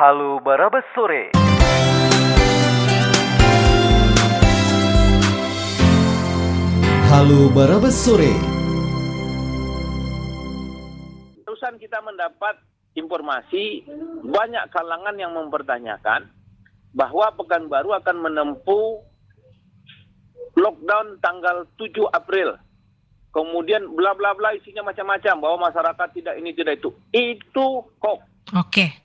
Halo Barabas Sore. Halo Barabas Sore. Terusan kita mendapat informasi banyak kalangan yang mempertanyakan bahwa Pekanbaru akan menempuh lockdown tanggal 7 April. Kemudian bla bla bla isinya macam-macam bahwa masyarakat tidak ini tidak itu. Itu kok Oke,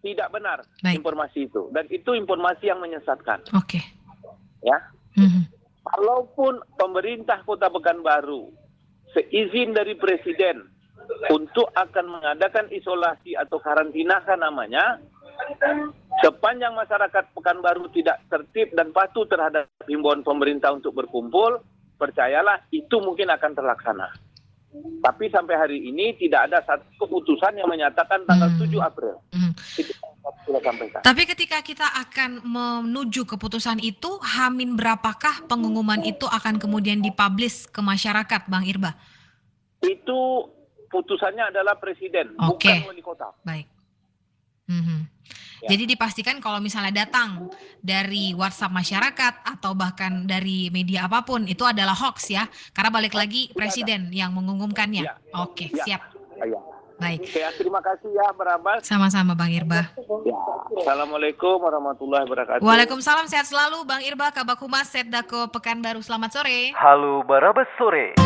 tidak benar Baik. informasi itu dan itu informasi yang menyesatkan oke. ya. Mhm. Walaupun pemerintah Kota Pekanbaru seizin dari presiden untuk akan mengadakan isolasi atau karantina kan namanya, sepanjang masyarakat Pekanbaru tidak tertib dan patuh terhadap himbauan pemerintah untuk berkumpul, percayalah itu mungkin akan terlaksana. Tapi sampai hari ini tidak ada satu keputusan yang menyatakan tanggal Hmm. 7 April. Mhm. Sudah sampaikan. Tapi ketika kita akan menuju keputusan itu, hamin berapakah pengumuman itu akan kemudian dipublish ke masyarakat, Bang Irba? Itu putusannya adalah presiden, Oke. bukan wali kota. Baik. Mhm. Ya. Jadi dipastikan kalau misalnya datang dari WhatsApp masyarakat atau bahkan dari media apa pun itu adalah hoax ya, karena balik lagi presiden yang mengumumkannya. Ya. Oke, Ya. siap. Ya. Baik. Oke, terima kasih ya, Barabas. Sama-sama Bang Irba. Ya. Assalamualaikum warahmatullahi wabarakatuh. Waalaikumsalam sehat selalu Bang Irba Kabak Humas Setdako Pekanbaru. Selamat sore. Halo Barabas Sore.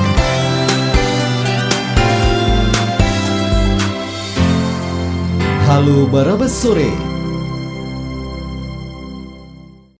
Halo Barabas Sore.